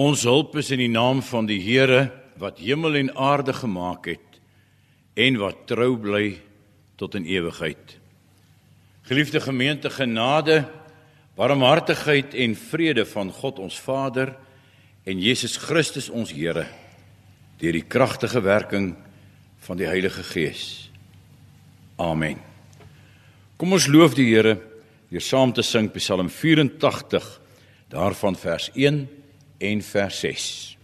Ons hulp is in die naam van die Here wat hemel en aarde gemaak het en wat trou bly tot in ewigheid. Geliefde gemeente, genade, barmhartigheid en vrede van God ons Vader en Jesus Christus ons Here deur die kragtige werking van die Heilige Gees. Amen. Kom ons loof die Here deur saam te sing Psalm 84 daarvan vers 1 en vers 6.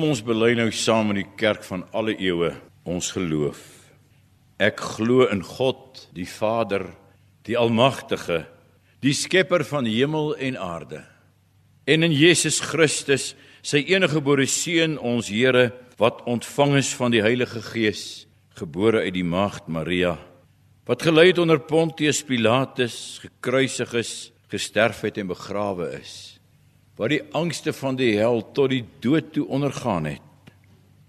Kom ons bely nou saam in die kerk van alle eeue ons geloof. Ek glo in God, die Vader, die Almagtige, die skepper van hemel en aarde. En in Jesus Christus, sy enige gebore seun, ons Here, wat ontvang is van die Heilige Gees, gebore uit die maagd Maria, wat gelei het onder Pontius Pilatus, gekruisig is, gesterf het en begrawe is wat die angste van die hel tot die dood toe ondergaan het.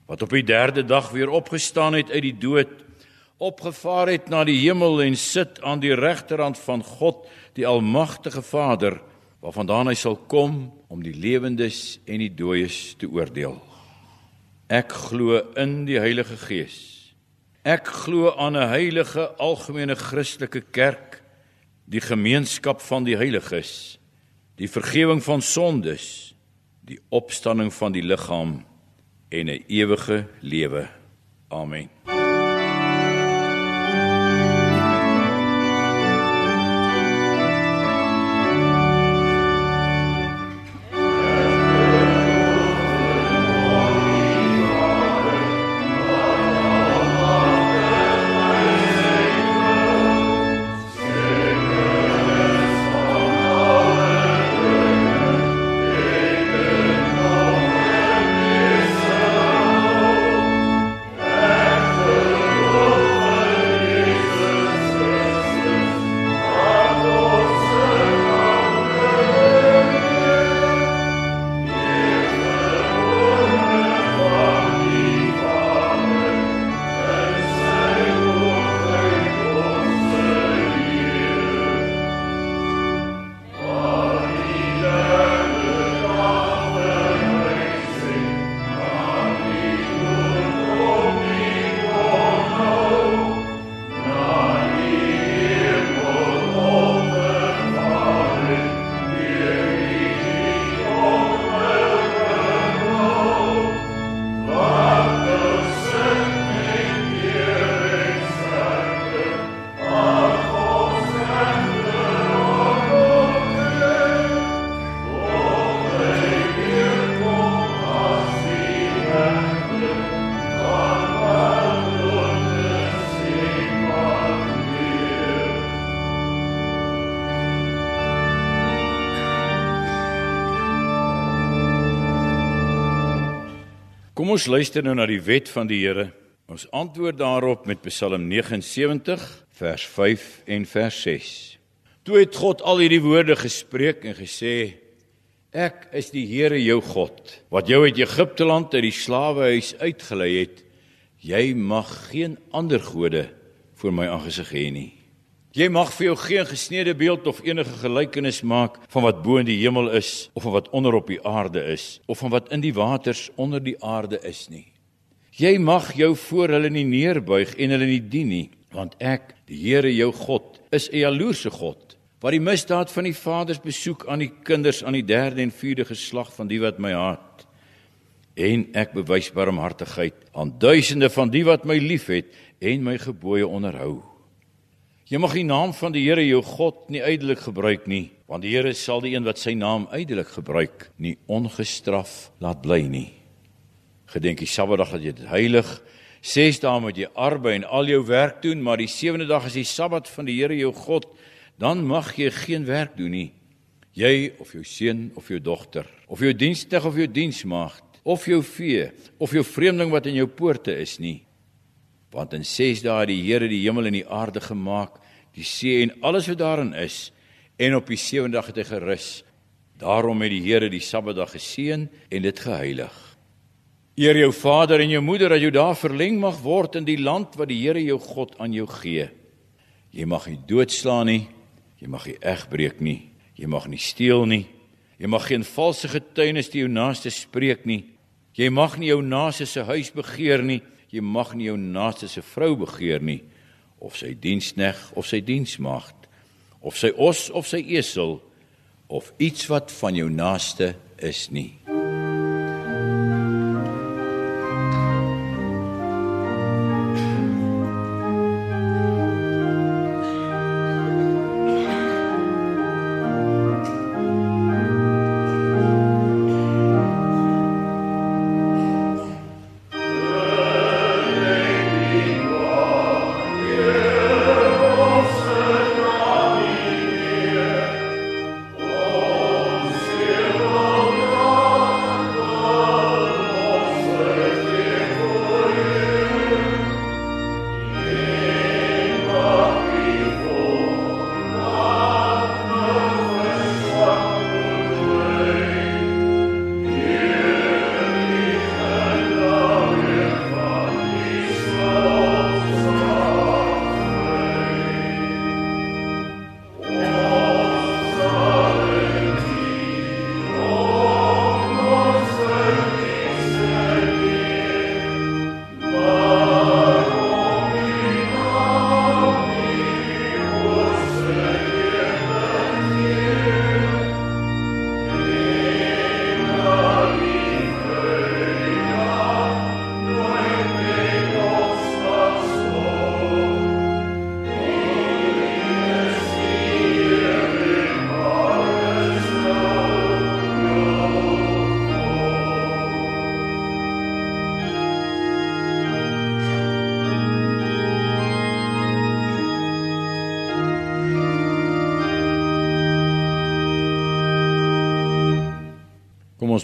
Wat op die derde dag weer opgestaan het uit die dood opgevaar het na die hemel en sit aan die regterhand van God die almagtige Vader waarvandaan hy sal kom om die lewendes en die dooies te oordeel. Ek glo in die Heilige Gees. Ek glo aan 'n heilige algemene Christelike kerk die gemeenskap van die heiliges die vergifnis van sondes, die opstanding van die liggaam en 'n ewige lewe. Amen. Kom ons luister nou na die wet van die Here. Ons antwoord daarop met Psalm 79 vers 5 en vers 6. Toe het God al hierdie woorde gespreek en gesê: Ek is die Here jou God wat jou uit Egipte land uit die slawehuis uitgelei het. Jy mag geen ander gode voor my aangesig hê nie. Jy mag vir jou geen gesneede beeld of enige gelykenis maak van wat bo in die hemel is of van wat onder op die aarde is of van wat in die waters onder die aarde is nie. Jy mag jou voor hulle nie neerbuig en hulle nie dien nie, want ek, die Here jou God, is 'n jaloerse God wat die misdaad van die vaders besoek aan die kinders aan die 3de en 4de geslag van die wat my haat. En ek bewys barmhartigheid aan duisende van die wat my liefhet en my gebooie onderhou. Jy mag die naam van die Here jou God nie uitelik gebruik nie, want die Here sal die een wat sy naam uitelik gebruik, nie ongestraf laat bly nie. Gedenk die Sabbatdag dat jy dit heilig. 6 dae moet jy arbei en al jou werk doen, maar die 7de dag is die Sabbat van die Here jou God, dan mag jy geen werk doen nie. Jy of jou seun of jou dogter, of jou dienstig of jou diensmaagd, of jou vee, of jou vreemdeling wat in jou poorte is nie. Want in 6 dae het die Here die hemel en die aarde gemaak, die see en alles wat daarin is, en op die 7de dag het hy gerus. Daarom het die Here die Sabbatdag geseën en dit geheilig. Eer jou vader en jou moeder dat jou daar verleng mag word in die land wat die Here jou God aan jou gee. Jy mag nie doodslaan nie, jy mag nie egbreek nie, jy mag nie steel nie, jy mag geen valse getuienis teen jou naaste spreek nie. Jy mag nie jou naaste se huis begeer nie, jy mag nie jou naaste se vrou begeer nie of sy dienskneg of sy diensmaagd of sy os of sy esel of iets wat van jou naaste is nie.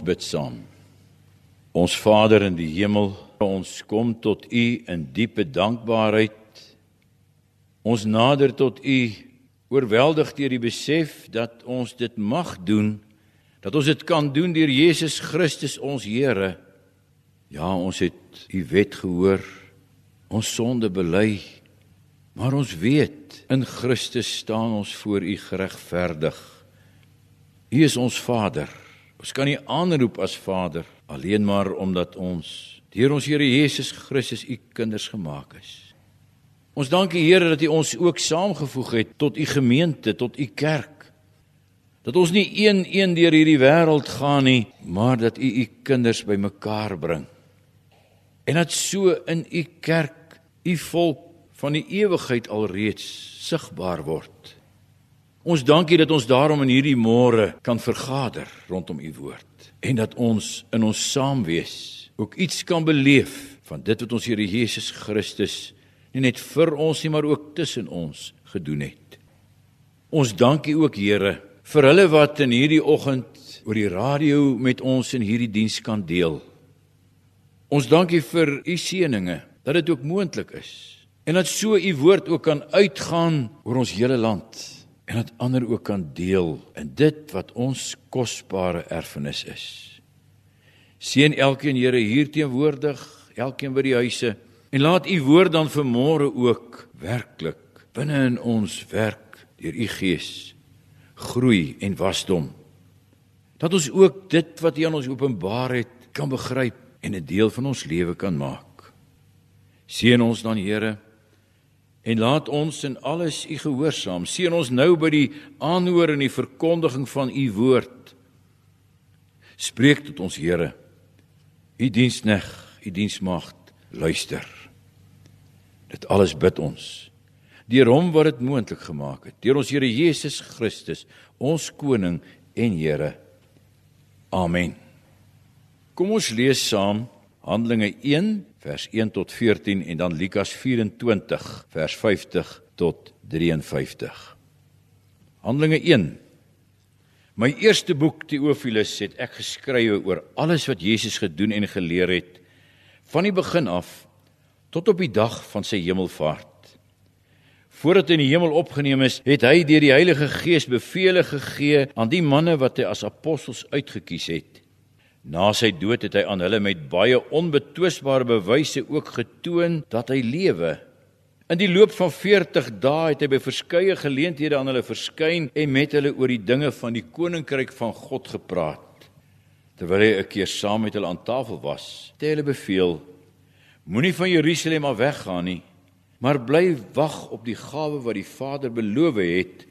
Bid saam. Ons Vader in die hemel, ons kom tot U in diepe dankbaarheid. Ons nader tot U oorweldig deur die besef dat ons dit mag doen, dat ons dit kan doen deur Jesus Christus ons Here. Ja, ons het U wet gehoor, ons sonde bely, maar ons weet in Christus staan ons voor U geregverdig. U is ons Vader. Ons kan nie aanroep as Vader alleen maar omdat ons deur ons Here Jesus Christus u kinders gemaak is. Ons dank U Here dat U ons ook saamgevoeg het tot U gemeente, tot U kerk. Dat ons nie een een deur hierdie wêreld gaan nie, maar dat U U kinders bymekaar bring. En dat so in U kerk U volk van die ewigheid alreeds sigbaar word. Ons dankie dat ons daarom in hierdie môre kan vergader rondom u woord en dat ons in ons saamwees ook iets kan beleef van dit wat ons Here Jesus Christus nie net vir ons nie maar ook tussen ons gedoen het. Ons dankie ook Here vir hulle wat in hierdie oggend oor die radio met ons in hierdie diens kan deel. Ons dankie vir u seëninge dat dit ook moontlik is en dat so u woord ook kan uitgaan oor ons hele land en dat ander ook kan deel in dit wat ons kosbare erfenis is. Seën elkeen Here hier teenwoordig, elkeen by die huise en laat u woord dan vanmôre ook werklik binne in ons werk deur u gees groei en wasdom. Dat ons ook dit wat U aan ons openbaar het kan begryp en 'n deel van ons lewe kan maak. Seën ons dan Here en laat ons in alles U gehoorsaam. Seën ons nou by die aanhoor en die verkondiging van U woord. Spreek tot ons Here. U diensneg, U diensmaagd, luister. Dit alles bid ons deur hom wat dit moontlik gemaak het, deur ons Here Jesus Christus, ons koning en Here. Amen. Kom ons lees saam Handelinge 1 vers 1 tot 14 en dan Lukas 24 vers 50 tot 53. Handelinge 1 My eerste boek Theophilus het ek geskrywe oor alles wat Jesus gedoen en geleer het van die begin af tot op die dag van sy hemelvaart. Voordat hy in die hemel opgeneem is, het hy deur die Heilige Gees beveelings gegee aan die manne wat hy as apostels uitgekies het. Na sy dood het hy aan hulle met baie onbetwisbare bewyse ook getoon dat hy lewe. In die loop van 40 dae het hy by verskeie geleenthede aan hulle verskyn en met hulle oor die dinge van die koninkryk van God gepraat. Terwyl hy 'n keer saam met hulle aan tafel was, het hy hulle beveel: Moenie van Jerusalem af weggaan nie, maar bly wag op die gawe wat die Vader beloof het,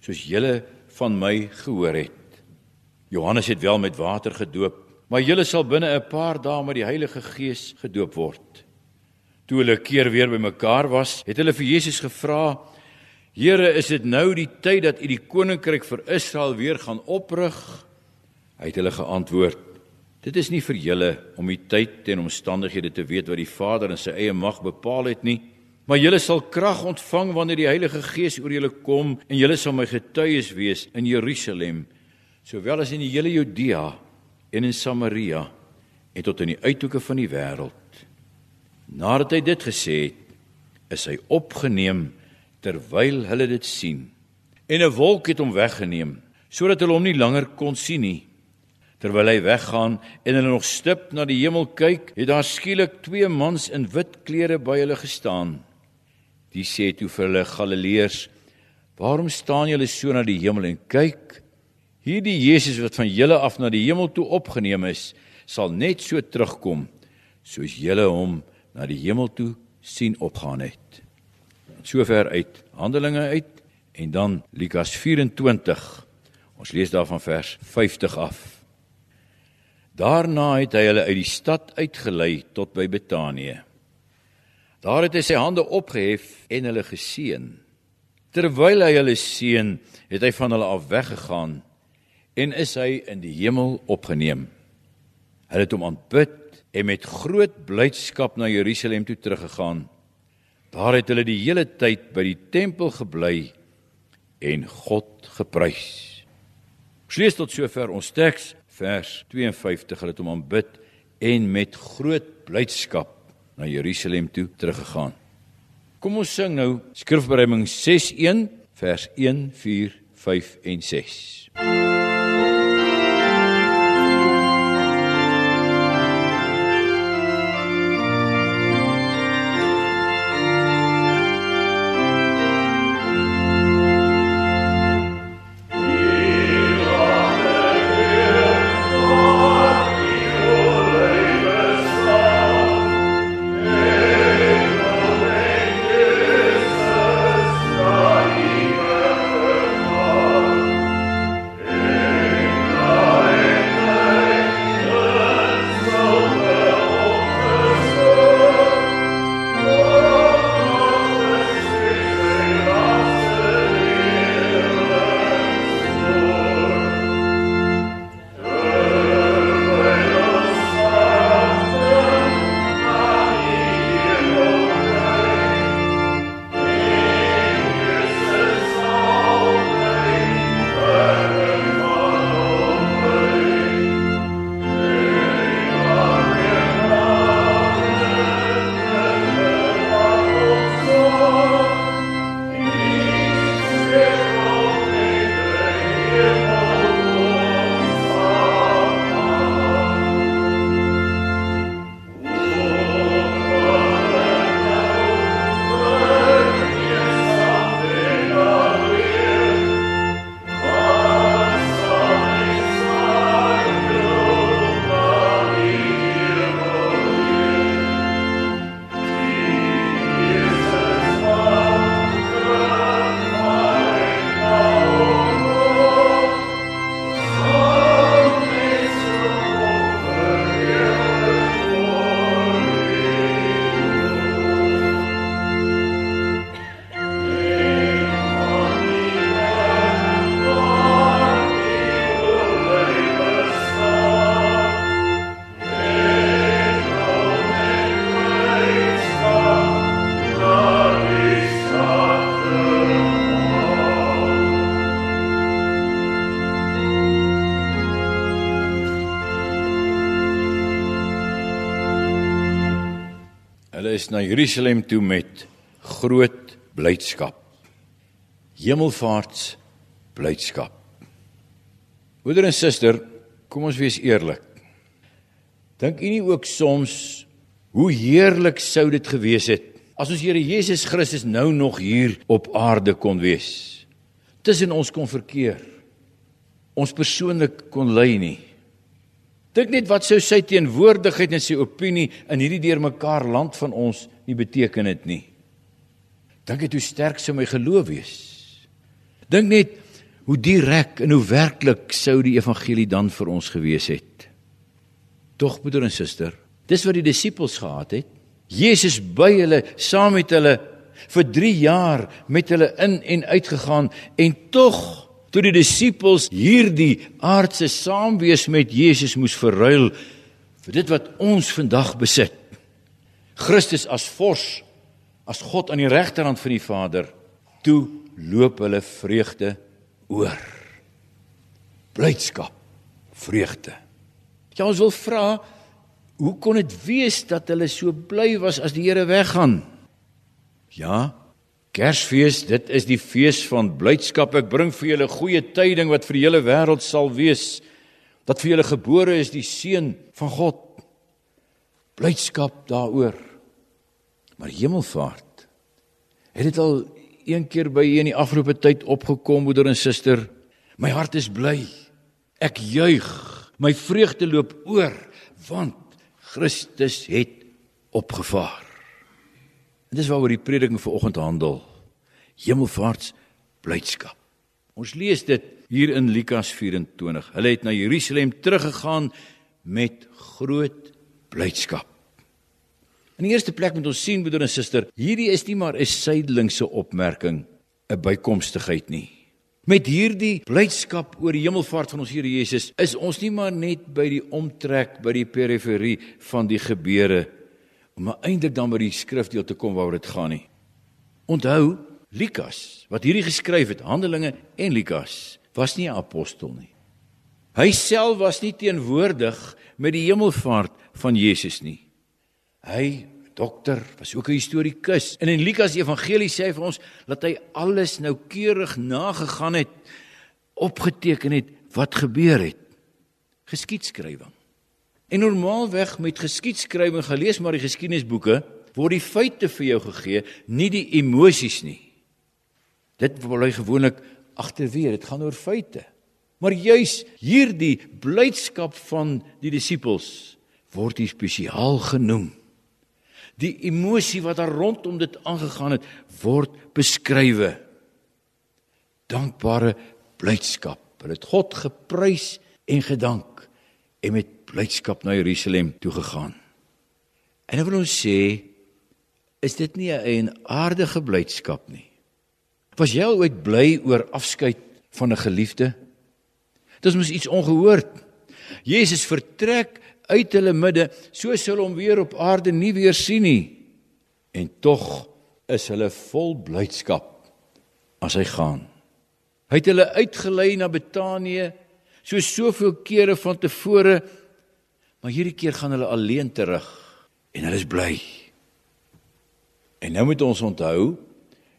soos julle van my gehoor het. Johannes het wel met water gedoop, maar julle sal binne 'n paar dae met die Heilige Gees gedoop word. Toe hulle keer weer bymekaar was, het hulle vir Jesus gevra: Here, is dit nou die tyd dat U die koninkryk vir Israel weer gaan oprig? Hy het hulle geantwoord: Dit is nie vir julle om die tyd en omstandighede te weet wat die Vader in sy eie mag bepaal het nie, maar julle sal krag ontvang wanneer die Heilige Gees oor julle kom en julle sal my getuies wees in Jerusalem, sowel as in die hele Judea en in Samaria en tot in die uithoeke van die wêreld. Nadat hy dit gesê het, is hy opgeneem terwyl hulle dit sien. En 'n wolk het hom weggeneem sodat hulle hom nie langer kon sien nie. Terwyl hy weggaan en hulle nog stip na die hemel kyk, het daar skielik twee mans in wit klere by hulle gestaan. Die sê toe vir hulle Galileërs: "Waarom staan julle so na die hemel en kyk? Hierdie Jesus wat van julle af na die hemel toe opgeneem is, sal net so terugkom soos julle hom na die hemel toe sien opgaan het. Sover uit Handelinge uit en dan Lukas 24. Ons lees daarvan vers 50 af. Daarna het hy hulle uit die stad uitgelei tot by Betanië. Daar het hy sy hande opgehef en hulle geseën. Terwyl hy hulle seën, het hy van hulle af weggegaan en is hy in die hemel opgeneem. Hulle het hom aanbid en met groot blydskap na Jerusalem toe teruggegaan. Daar het hulle die hele tyd by die tempel gebly en God geprys. Slees tot sover ons teks vers 52 hulle het hom aanbid en met groot blydskap na Jerusalem toe teruggegaan. Kom ons sing nou Skrifbereiding 6:1 vers 1 4 5 en 6. Is na Jerusalem toe met groot blydskap. Hemelvaarts blydskap. Broeder en suster, kom ons wees eerlik. Dink u nie ook soms hoe heerlik sou dit gewees het as ons Here Jesus Christus nou nog hier op aarde kon wees? Tussen ons kon verkeer. Ons persoonlik kon lei nie. Dink net wat sou sy teenwoordigheid en sy opinie in hierdie deurmekaar land van ons nie beteken het nie. Dink net hoe sterk sou my geloof wees. Dink net hoe direk en hoe werklik sou die evangelie dan vir ons gewees het. Tog broeder en suster, dis wat die disippels gehad het. Jesus by hulle, saam met hulle vir 3 jaar met hulle in en uit gegaan en tog toe die disippels hierdie aardse saamwees met Jesus moes verruil vir dit wat ons vandag besit. Christus as vors, as God aan die regterhand van die Vader, toe loop hulle vreugde oor. Blydskap, vreugde. Ja, ons wil vra, hoe kon dit wees dat hulle so bly was as die Here weggaan? Ja, Kersfees, dit is die fees van blydskap. Ek bring vir julle goeie tyding wat vir die hele wêreld sal wees dat vir julle gebore is die seun van God. Blydskap daaroor. Maar hemelvaart. Het dit al een keer by u in die afgelope tyd opgekom, broeder en suster? My hart is bly. Ek juig. My vreugde loop oor want Christus het opgevaar. En dis waaroor die prediking vanoggend handel. Hemelvaarts blydskap. Ons lees dit hier in Lukas 24. Hulle het na Jerusalem teruggegaan met groot blydskap. In die eerste plek moet ons sien broeder en suster, hierdie is nie maar 'n suidelingse opmerking, 'n bykomstigheid nie. Met hierdie blydskap oor die hemelvaart van ons Here Jesus, is ons nie maar net by die omtrek, by die periferie van die gebeure om eintlik dan by die skrifdeel te kom waaroor dit gaan nie. Onthou, Lukas wat hierdie geskryf het, Handelinge en Lukas, was nie 'n apostel nie. Hy self was nie teenwoordig met die hemelvaart van Jesus nie. Hy dokter was ook 'n historikus. En in Lukas Evangelie sê hy vir ons dat hy alles noukeurig nagegaan het, opgeteken het wat gebeur het. Geskiedskrywing. En normaalweg met geskiedskrywing gelees maar die geskiedenisboeke word die feite vir jou gegee, nie die emosies nie. Dit wil hy gewoonlik agterweer, dit gaan oor feite. Maar juis hierdie blydskap van die disippels word hier spesiaal genoem. Die emosie wat daar rondom dit aangegaan het, word beskrywe. Dankbare blydskap. Hulle het God geprys en gedank en met blydskap na Jerusalem toe gegaan. En ek wil ons sê is dit nie 'n aardige blydskap nie. Was jy al ooit bly oor afskeid van 'n geliefde? Dit is mos iets ongehoord. Jesus vertrek uit hulle midde, so sal hom weer op aarde nie weer sien nie. En tog is hulle vol blydskap as hy gaan. Hy het hulle uitgelei na Betanië, so soveel kere van tevore Maar hierdie keer gaan hulle alleen terug en hulle is bly. En nou moet ons onthou,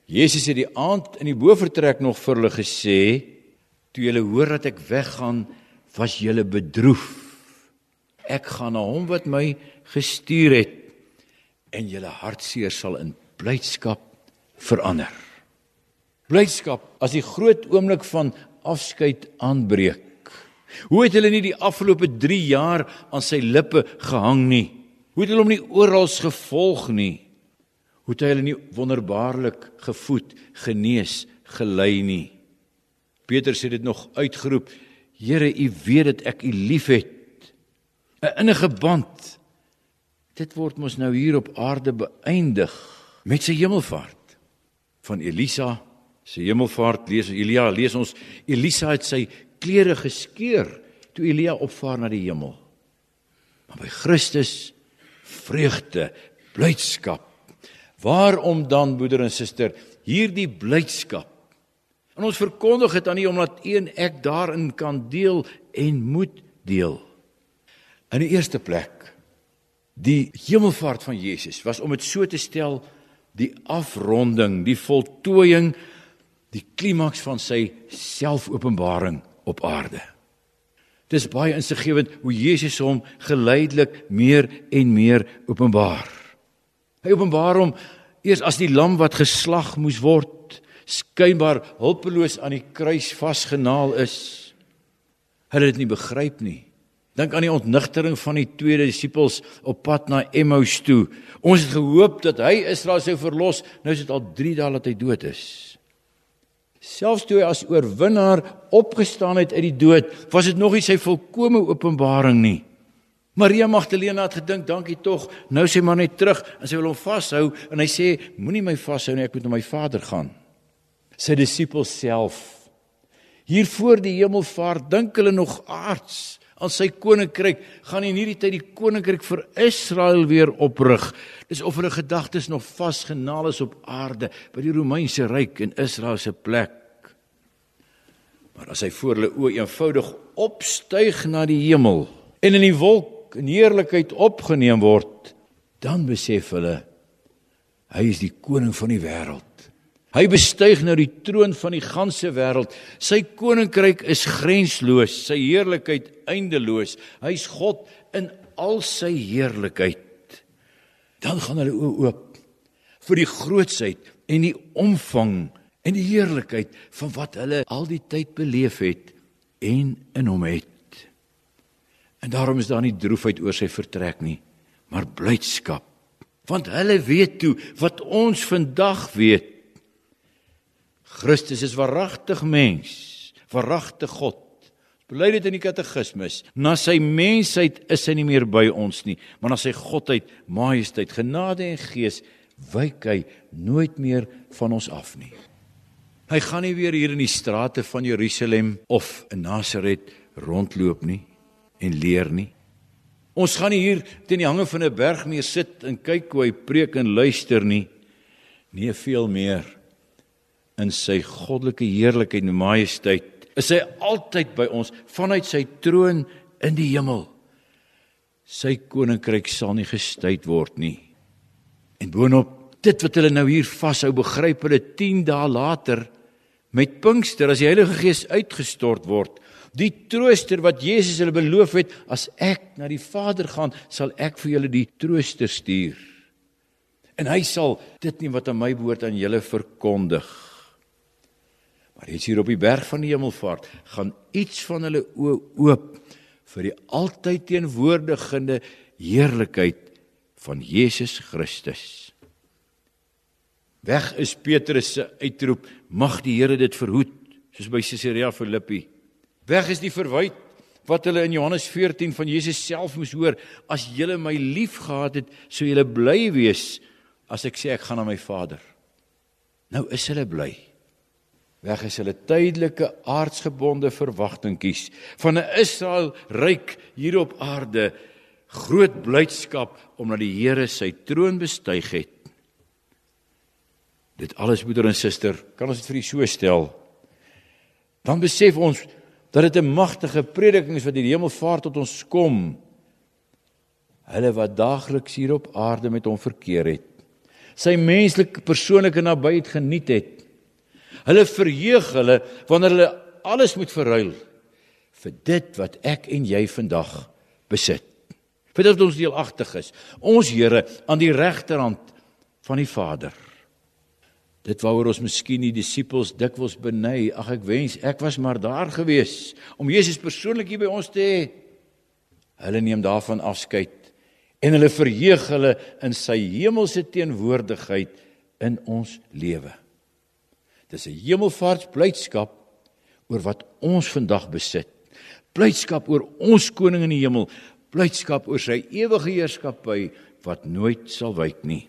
Jesus het die aand in die bofortrek nog vir hulle gesê, toe julle hoor dat ek weggaan, was julle bedroef. Ek gaan na hom wat my gestuur het en julle hartseer sal in blydskap verander. Blydskap as die groot oomblik van afskeid aanbreek. Hoe het hulle nie die afgelope 3 jaar aan sy lippe gehang nie? Hoe het hulle hom nie oral gevolg nie? Hoe het hy hulle nie wonderbaarlik gevoed, genees, gelei nie? Petrus het dit nog uitgeroep: Here, U weet dat ek U liefhet. 'n Innige band. Dit word mos nou hier op aarde beëindig met sy hemelvaart. Van Elisa se hemelvaart lees Elia lees ons Elisa het sy klere geskeur toe Elia opvaar na die hemel. Maar by Christus vreugde, blydskap. Waarom dan broeder en suster hierdie blydskap? En ons verkondig dit aan U omdat U en ek daarin kan deel en moet deel. In die eerste plek Die hemelvaart van Jesus was om dit so te stel die afronding, die voltooiing, die klimaks van sy selfopenbaring op aarde. Dis baie insiggewend hoe Jesus hom geleidelik meer en meer openbaar. Hy openbaar hom eers as die lam wat geslag moes word, skynbaar hulpeloos aan die kruis vasgenaal is. Hulle het dit nie begryp nie. Dink aan die ontnigtering van die twee disippels op pad na Emmaus toe. Ons het gehoop dat hy Israel sou verlos, nou is dit al 3 dae dat hy dood is. Selfs toe hy as oorwinnaar opgestaan het uit die dood, was dit nog nie sy volkomme openbaring nie. Maria Magdalena het gedink, dankie tog, nou sê maar net terug en sy wil hom vashou en hy sê moenie my vashou nie, ek moet na my Vader gaan. Sy disippels self hier voor die hemelvaart dink hulle nog aards aan sy koninkryk gaan in hierdie tyd die koninkryk vir Israel weer oprig. Dis of hulle gedagtes nog vasgenaal is op aarde by die Romeinse ryk en Israel se plek. Maar as hy voor hulle oë eenvoudig opstyg na die hemel en in die wolk in heerlikheid opgeneem word, dan besef hulle hy is die koning van die wêreld. Hy bestyg nou die troon van die ganse wêreld. Sy koninkryk is grensloos, sy heerlikheid eindeloos. Hy's God in al sy heerlikheid. Dan gaan hulle oop vir die grootsheid en die omvang en die heerlikheid van wat hulle al die tyd beleef het en in hom het. En daarom is daar nie droefheid oor sy vertrek nie, maar blydskap. Want hulle weet toe wat ons vandag weet Christus is waaragtig mens, waaragtig God. Bely dit in die katekismus. Na sy mensheid is hy nie meer by ons nie, maar na sy godheid, majesteit, genade en gees wyk hy nooit meer van ons af nie. Hy gaan nie weer hier in die strate van Jerusalem of in Nasaret rondloop nie en leer nie. Ons gaan nie hier teen die hange van 'n berg meer sit en kyk hoe hy preek en luister nie. Nee, veel meer in sy goddelike heerlikheid en majesteit is hy altyd by ons vanuit sy troon in die hemel. Sy koninkryk sal nie gestuit word nie. En boonop dit wat hulle nou hier vashou, begryp hulle 10 dae later met Pinkster as die Heilige Gees uitgestort word. Die trooster wat Jesus hulle beloof het, as ek na die Vader gaan, sal ek vir julle die trooster stuur. En hy sal dit nie wat aan my behoort aan julle verkondig Maar hier op die berg van die hemelvaart gaan iets van hulle oë oop vir die altyd teenwoordigende heerlikheid van Jesus Christus. Weg is Petrus se uitroep, mag die Here dit verhoed, soos by Caesarea Philippi. Weg is die verwyte wat hulle in Johannes 14 van Jesus self moes hoor, as julle my liefgehad het, sou julle bly wees as ek sê ek gaan na my Vader. Nou is hulle bly weg is hulle tydelike aardsgebonde verwagtingkies van 'n Israel ryk hier op aarde groot blydskap omdat die Here sy troon bestyg het dit alles broeder en suster kan ons dit vir u so stel dan besef ons dat dit 'n magtige prediking is wat uit die hemel vaar tot ons kom hulle wat daagliks hier op aarde met hom verkeer het sy menslike persoonlike nabyheid geniet het Hulle verheug hulle wanneer hulle alles moet verruil vir dit wat ek en jy vandag besit. Vir dit ons deelagtig is. Ons Here aan die regterhand van die Vader. Dit waaroor ons miskien die disippels dikwels beny, ag ek wens ek was maar daar gewees om Jesus persoonlik hier by ons te hê. Hulle neem daarvan afskeid en hulle verheug hulle in sy hemelse teenwoordigheid in ons lewe. Dis 'n hemelvaartsblydskap oor wat ons vandag besit. Blydskap oor ons koning in die hemel, blydskap oor sy ewige heerskappy wat nooit sal wyk nie.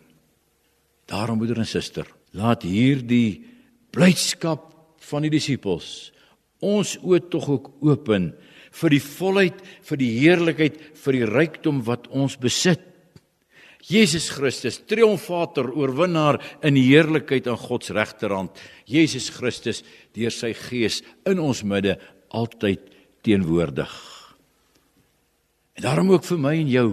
Daarom moeder en suster, laat hierdie blydskap van die disippels ons oë tog ook open vir die volheid, vir die heerlikheid, vir die rykdom wat ons besit. Jesus Christus, triomfator, oorwinnaar in heerlikheid aan God se regterhand. Jesus Christus deur sy gees in ons midde altyd teenwoordig. En daarom ook vir my en jou.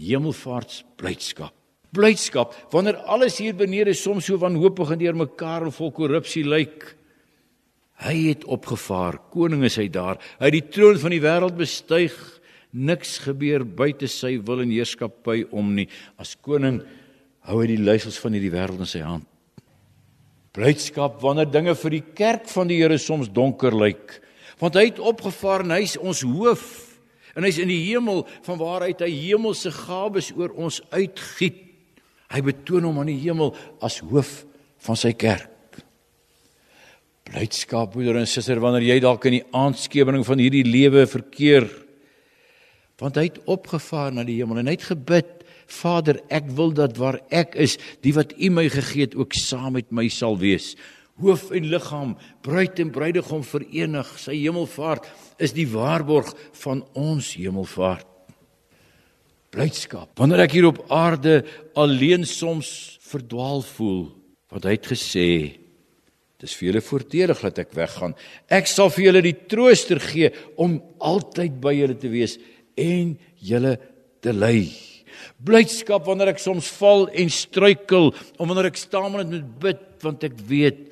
hemelvaartsblydskap. Blydskap wanneer alles hier benede soms so wanhoopig en deurmekaar en vol korrupsie lyk. Hy het opgevaar, koning is hy daar. Hy het die troon van die wêreld bestyg. Niks gebeur buite sy wil en heerskappy om nie. As koning hou hy die leiersels van hierdie wêreld in sy hand. Blydskap wanneer dinge vir die kerk van die Here soms donker lyk, want hy het opgevaar en hy's ons hoof en hy's in die hemel van waaruit hy hemelse gawes oor ons uitgiet. Hy betoon hom aan die hemel as hoof van sy kerk. Blydskap broeder en suster wanneer jy dalk in die aandskewering van hierdie lewe verkeer want hy het opgevaar na die hemel en hy het gebid Vader ek wil dat waar ek is die wat U my gegee het ook saam met my sal wees hoof en liggaam bruid en bruidegom verenig sy hemelvaart is die waarborg van ons hemelvaart blydskap wanneer ek hier op aarde alleen soms verdwaal voel wat hy het gesê Dis vir julle voordelig dat ek weggaan. Ek sal vir julle die trooster gee om altyd by julle te wees en julle te lei. Blydskap wanneer ek soms val en struikel, om wanneer ek staan en moet bid want ek weet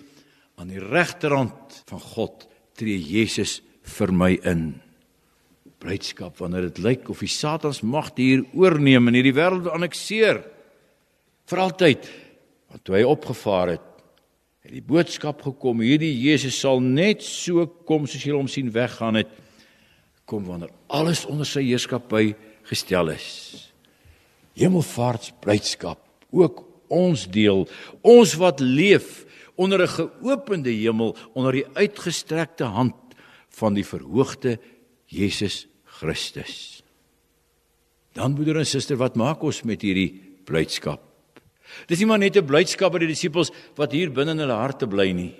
aan die regterhand van God tree Jesus vir my in. Blydskap wanneer dit lyk of die Satans mag hier oorneem en hierdie wêreld annekteer vir altyd want toe hy opgevaar het het die boodskap gekom hierdie Jesus sal net so kom soos jy hom sien weggaan het kom wanneer alles onder sy heerskappy gestel is. Hemelvaartsblydskap ook ons deel ons wat leef onder 'n geopende hemel onder die uitgestrekte hand van die verhoogde Jesus Christus dan broeder en suster wat maak ons met hierdie blydskap Dis nie maar net 'n blydskap by die disippels wat hier binne in hulle harte bly nie.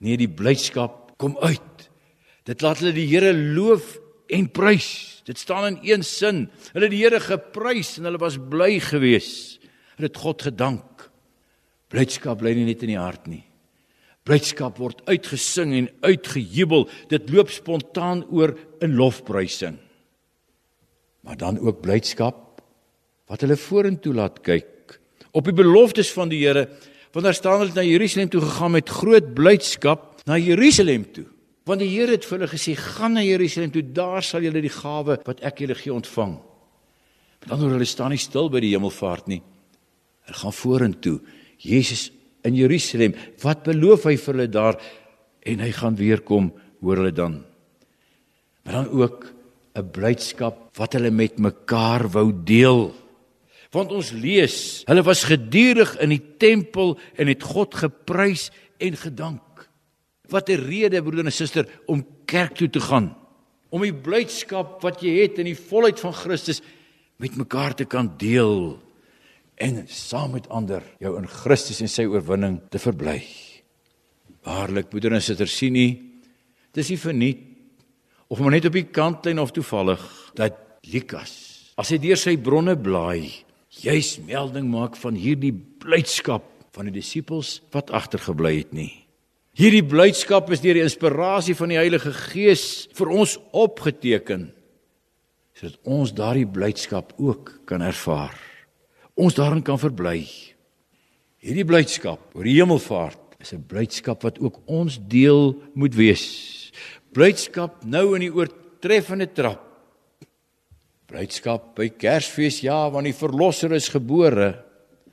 Nee, die blydskap kom uit. Dit laat hulle die Here loof en prys. Dit staan in een sin. Hulle het die Here geprys en hulle was bly geweest. Hulle het God gedank. Blydskap bly nie net in die hart nie. Blydskap word uitgesing en uitgejubel. Dit loop spontaan oor in lofprysing. Maar dan ook blydskap wat hulle vorentoe laat kyk. Op die beloftes van die Here want daar staan hulle na Jerusalem toe gegaan met groot blydskap na Jerusalem toe. Want die Here het vir hulle gesê gaan na Jerusalem toe daar sal julle die gawe wat ek julle gee ontvang. Met ander woorde hulle staan nie stil by die hemelvaart nie. Hulle gaan vorentoe. Jesus in Jerusalem wat beloof hy vir hulle daar en hy gaan weer kom hoor hulle dan maar dan ook 'n blydskap wat hulle met mekaar wou deel Want ons lees, hulle was gedurig in die tempel en het God geprys en gedank. Wat 'n rede broeder en suster om kerk toe te gaan. Om die blydskap wat jy het in die volheid van Christus met mekaar te kan deel en saam met ander jou in Christus en sy oorwinning te verbly. Waarlik broeder en suster sien nie dis nie verniet of maar net op die kantlyn of toevallig dat Lukas as hy deur sy bronne blaai juis melding maak van hierdie blydskap van die disippels wat agtergebly het nie. Hierdie blydskap is deur die inspirasie van die Heilige Gees vir ons opgeteken sodat ons daardie blydskap ook kan ervaar. Ons daarin kan verbly. Hierdie blydskap oor die hemelvaart is 'n blydskap wat ook ons deel moet wees. Blydskap nou in die oortreffende trap Blydskap by Kersfees ja, want die verlosser is gebore.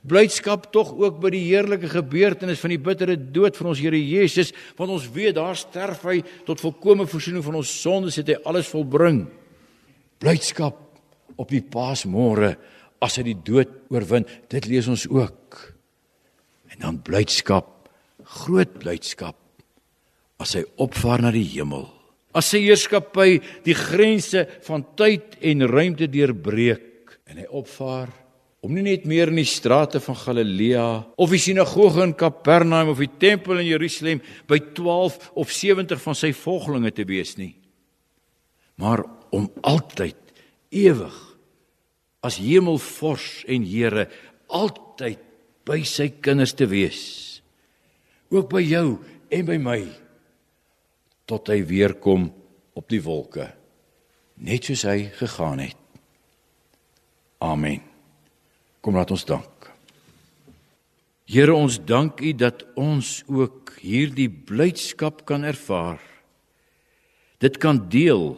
Blydskap tog ook by die heerlike gebeurtenis van die bittere dood van ons Here Jesus, want ons weet daar sterf hy tot volkomme verzoening van ons sondes het hy alles volbring. Blydskap op die Paasmôre as hy die dood oorwin, dit lees ons ook. En dan blydskap, groot blydskap as hy opvaar na die hemel as sy heerskappy die grense van tyd en ruimte deurbreek en hy opvaar om nie net meer in die strate van Galilea of die sinagoge in Kapernaum of die tempel in Jerusalem by 12 of 70 van sy volgelinge te wees nie maar om altyd ewig as hemelvors en Here altyd by sy kinders te wees ook by jou en by my tot hy weer kom op die wolke net soos hy gegaan het Amen. Kom laat ons dank. Here ons dank U dat ons ook hierdie blydskap kan ervaar. Dit kan deel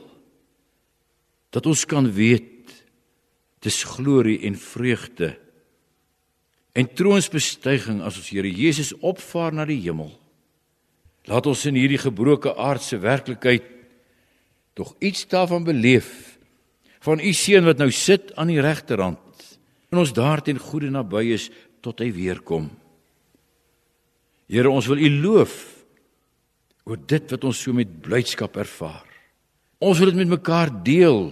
dat ons kan weet dis glorie en vreugde en troonsbestuiging as ons Here Jesus opvaar na die hemel. Laat ons in hierdie gebroke aardse werklikheid tog iets daarvan beleef van u seun wat nou sit aan die regterhand en ons daarteen goeie naby is tot hy weer kom. Here, ons wil U loof oor dit wat ons so met blydskap ervaar. Ons wil dit met mekaar deel.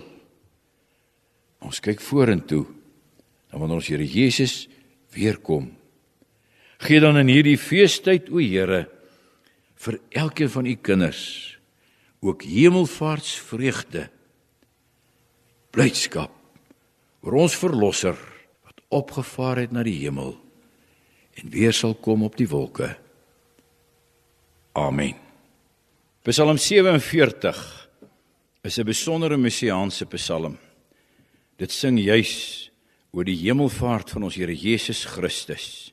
Ons kyk vorentoe dan wanneer ons Here Jesus weer kom. Gee dan in hierdie feestyd, o Here, vir elkeen van U kinders ook hemelvaartsvreugde. Blydskap oor ons verlosser wat opgevaar het na die hemel en weer sal kom op die wolke. Amen. Psalm 47 is 'n besondere messiaanse psalm. Dit sing juis oor die hemelvaart van ons Here Jesus Christus.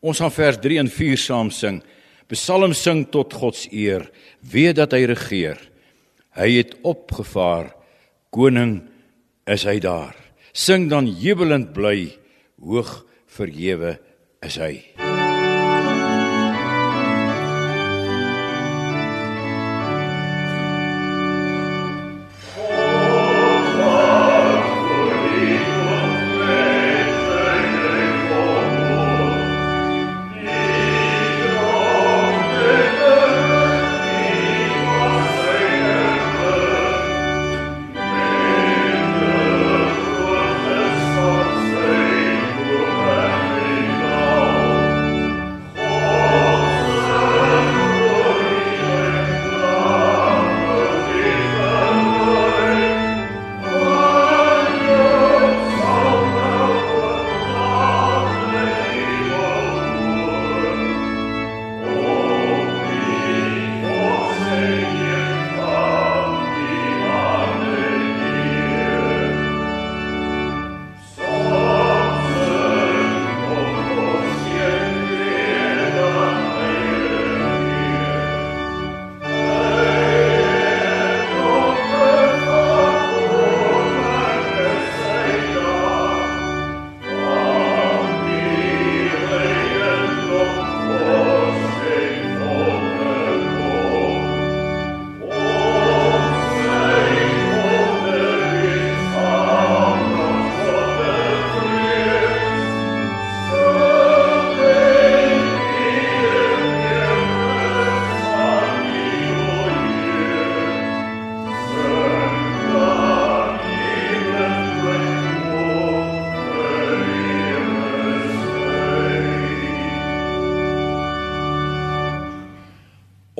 Ons gaan vers 3 en 4 saam sing. Psalm sing tot God se eer, weet dat hy regeer. Hy het opgevaar, koning is hy daar. Sing dan jubelend bly, hoog verhewe is hy.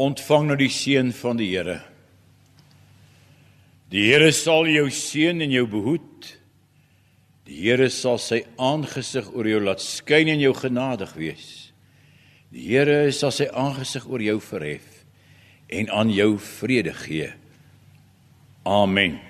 Ontvang nou die seën van die Here. Die Here sal jou seën en jou behoed. Die Here sal sy aangesig oor jou laat skyn en jou genadig wees. Die Here sal sy aangesig oor jou verhef en aan jou vrede gee. Amen.